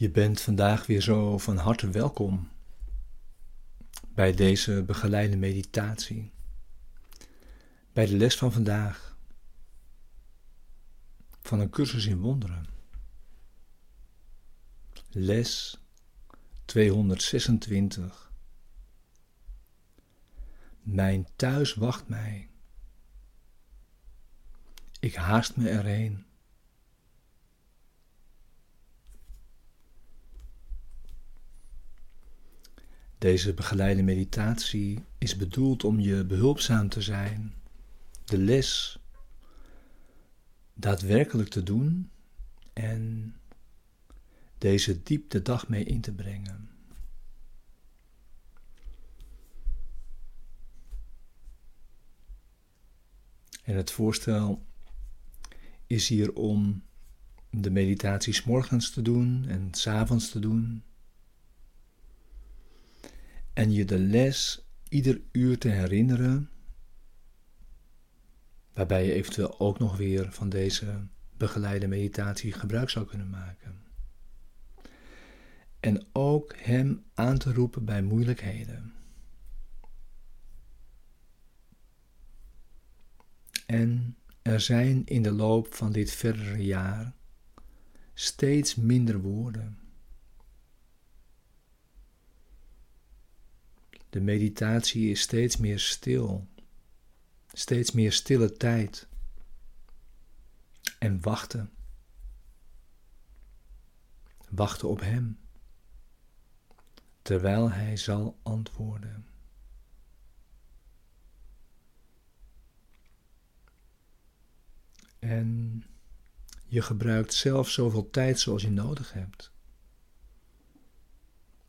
Je bent vandaag weer zo van harte welkom bij deze begeleide meditatie, bij de les van vandaag van een cursus in wonderen. Les 226. Mijn thuis wacht mij. Ik haast me erheen. Deze begeleide meditatie is bedoeld om je behulpzaam te zijn, de les daadwerkelijk te doen en deze diep de dag mee in te brengen. En het voorstel is hier om de meditaties morgens te doen en s avonds te doen en je de les ieder uur te herinneren, waarbij je eventueel ook nog weer van deze begeleide meditatie gebruik zou kunnen maken. En ook Hem aan te roepen bij moeilijkheden. En er zijn in de loop van dit verdere jaar steeds minder woorden De meditatie is steeds meer stil, steeds meer stille tijd en wachten. Wachten op Hem, terwijl Hij zal antwoorden. En je gebruikt zelf zoveel tijd zoals je nodig hebt.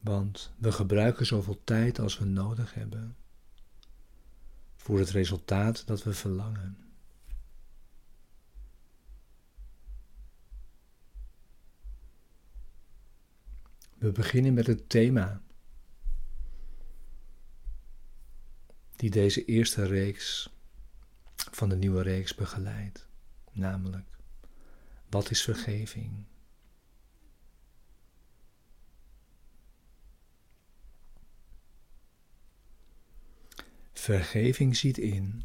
Want we gebruiken zoveel tijd als we nodig hebben voor het resultaat dat we verlangen. We beginnen met het thema die deze eerste reeks van de nieuwe reeks begeleidt, namelijk wat is vergeving? Vergeving ziet in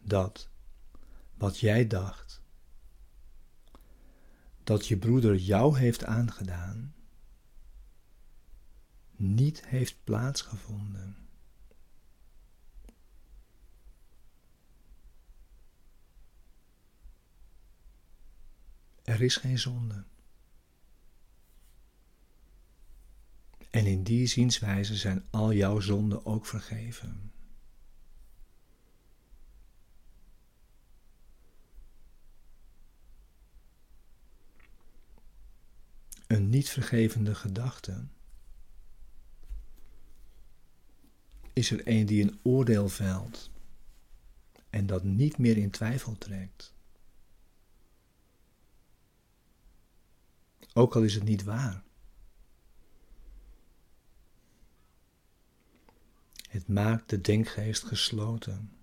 dat wat jij dacht, dat je broeder jou heeft aangedaan, niet heeft plaatsgevonden. Er is geen zonde. En in die zienswijze zijn al jouw zonden ook vergeven. Een niet vergevende gedachte is er een die een oordeel velt en dat niet meer in twijfel trekt. Ook al is het niet waar. Het maakt de denkgeest gesloten.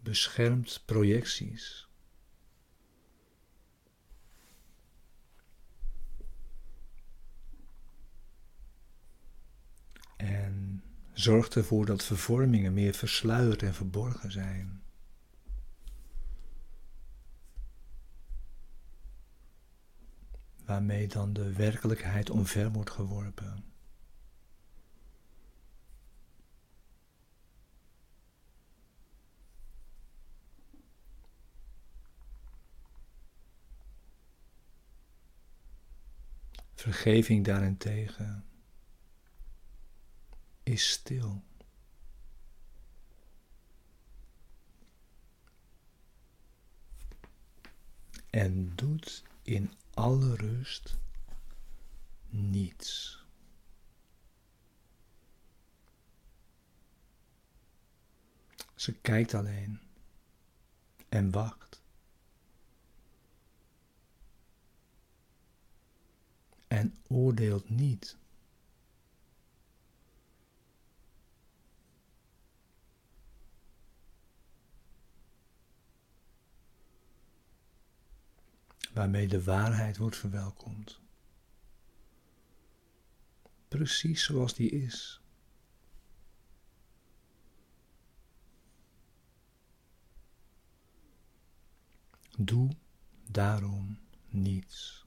Beschermt projecties. Zorgt ervoor dat vervormingen meer versluierd en verborgen zijn. Waarmee dan de werkelijkheid omver wordt geworpen. Vergeving daarentegen is stil. En doet in alle rust niets. Ze kijkt alleen en wacht. En oordeelt niet. Waarmee de waarheid wordt verwelkomd. Precies zoals die is. Doe daarom niets.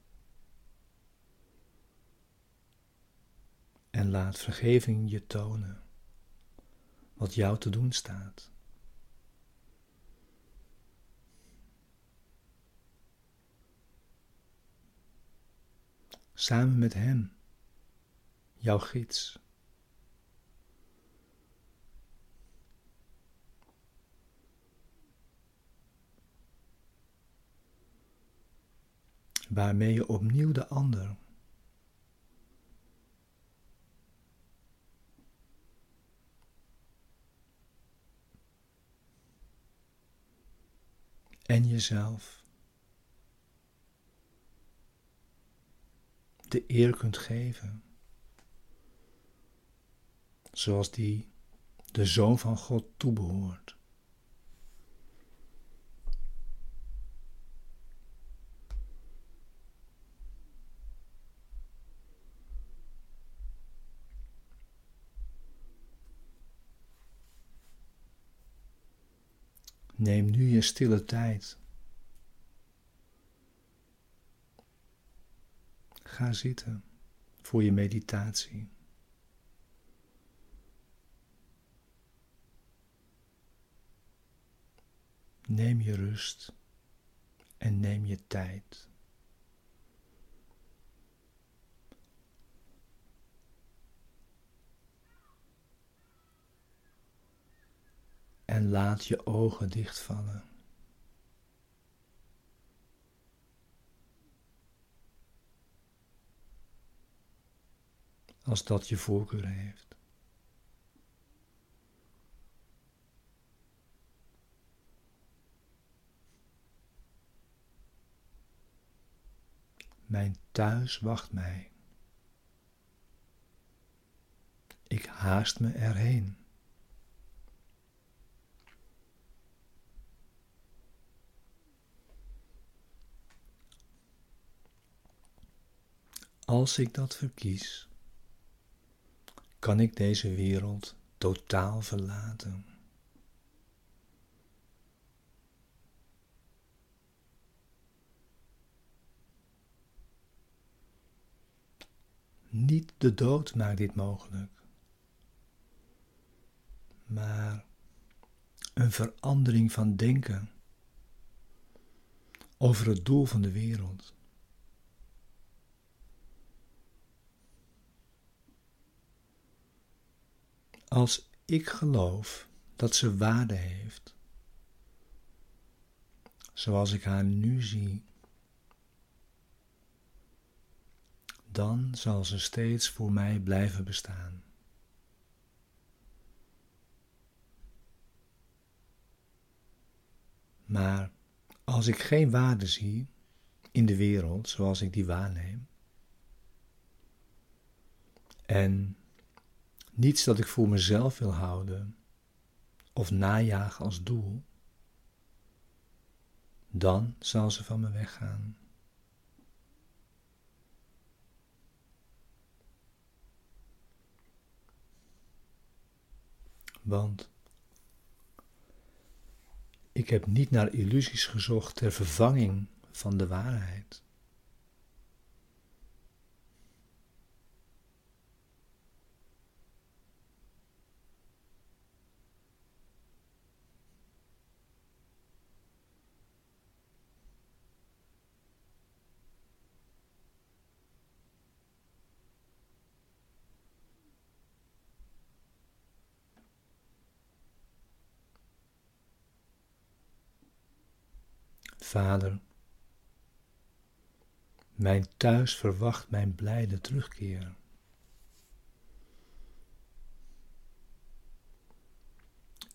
En laat vergeving je tonen wat jou te doen staat. Samen met Hem, jouw gids. waarmee je opnieuw de ander en jezelf de eer kunt geven, zoals die de Zoon van God toebehoort. Neem nu je stille tijd. Ga zitten voor je meditatie. Neem je rust en neem je tijd. en laat je ogen dichtvallen. Als dat je voorkeur heeft. Mijn thuis wacht mij. Ik haast me erheen. Als ik dat verkies, kan ik deze wereld totaal verlaten. Niet de dood maakt dit mogelijk, maar een verandering van denken over het doel van de wereld. Als ik geloof dat ze waarde heeft, zoals ik haar nu zie, dan zal ze steeds voor mij blijven bestaan. Maar als ik geen waarde zie in de wereld zoals ik die waarneem, en niets dat ik voor mezelf wil houden of najagen als doel, dan zal ze van me weggaan. Want ik heb niet naar illusies gezocht ter vervanging van de waarheid. Vader, mijn thuis verwacht mijn blijde terugkeer.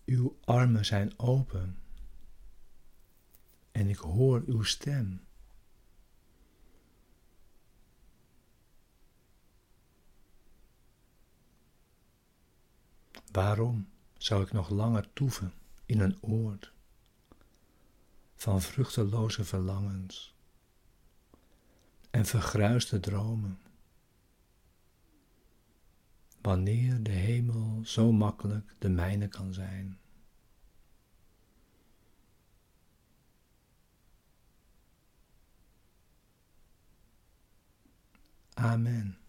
Uw armen zijn open en ik hoor uw stem. Waarom zou ik nog langer toeven in een oord? Van vruchteloze verlangens en vergruiste dromen. Wanneer de hemel zo makkelijk de mijne kan zijn. Amen.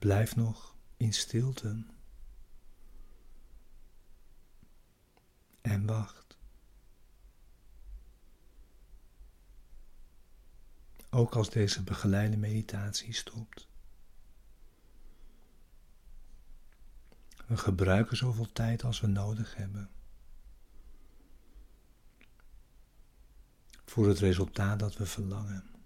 Blijf nog in stilte en wacht. Ook als deze begeleide meditatie stopt. We gebruiken zoveel tijd als we nodig hebben. Voor het resultaat dat we verlangen.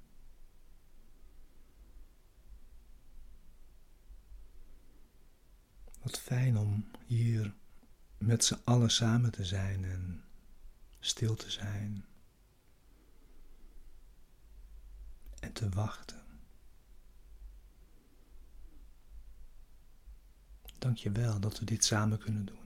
Wat fijn om hier met z'n allen samen te zijn en stil te zijn. En te wachten. Dank je wel dat we dit samen kunnen doen.